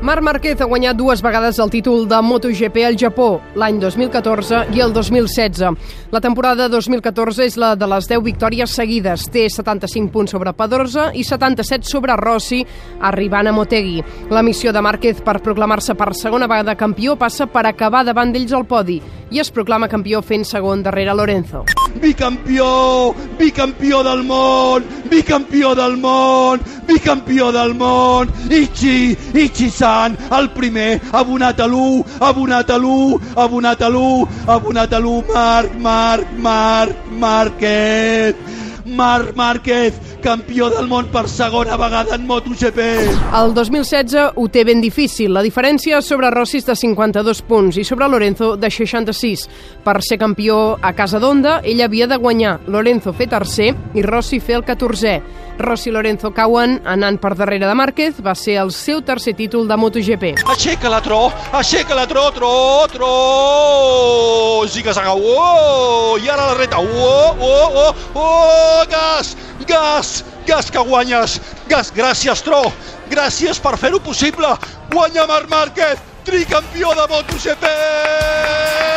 Marc Márquez ha guanyat dues vegades el títol de MotoGP al Japó, l'any 2014 i el 2016. La temporada 2014 és la de les 10 victòries seguides. Té 75 punts sobre Pedrosa i 77 sobre Rossi, arribant a Motegi. La missió de Márquez per proclamar-se per segona vegada campió passa per acabar davant d'ells al podi i es proclama campió fent segon darrere Lorenzo. Bicampió! Bicampió del món! Bicampió del món! Bicampió del món! Ichi! Ichi-san! El primer! Abonat a l'1! Abonat a l'1! Abonat a l'1! Abonat a l'1! Marc! Marc! Marc! Márquez! Marc Márquez, campió del món per segona vegada en MotoGP. El 2016 ho té ben difícil. La diferència sobre Rossi és de 52 punts i sobre Lorenzo de 66. Per ser campió a casa d'Onda, ell havia de guanyar. Lorenzo fer tercer i Rossi fer el 14è. Rossi i Lorenzo cauen anant per darrere de Márquez. Va ser el seu tercer títol de MotoGP. Aixeca-la, Tro! Aixeca-la, Tro, Tro, Tro! Ziga-zaga, oh! I ara la reta, oh, oh, oh, oh! Gas! Gas! Gas que guanyes! Gas, gràcies, Tro! Gràcies per fer-ho possible! Guanya Marc Márquez, tricampió de MotoGP!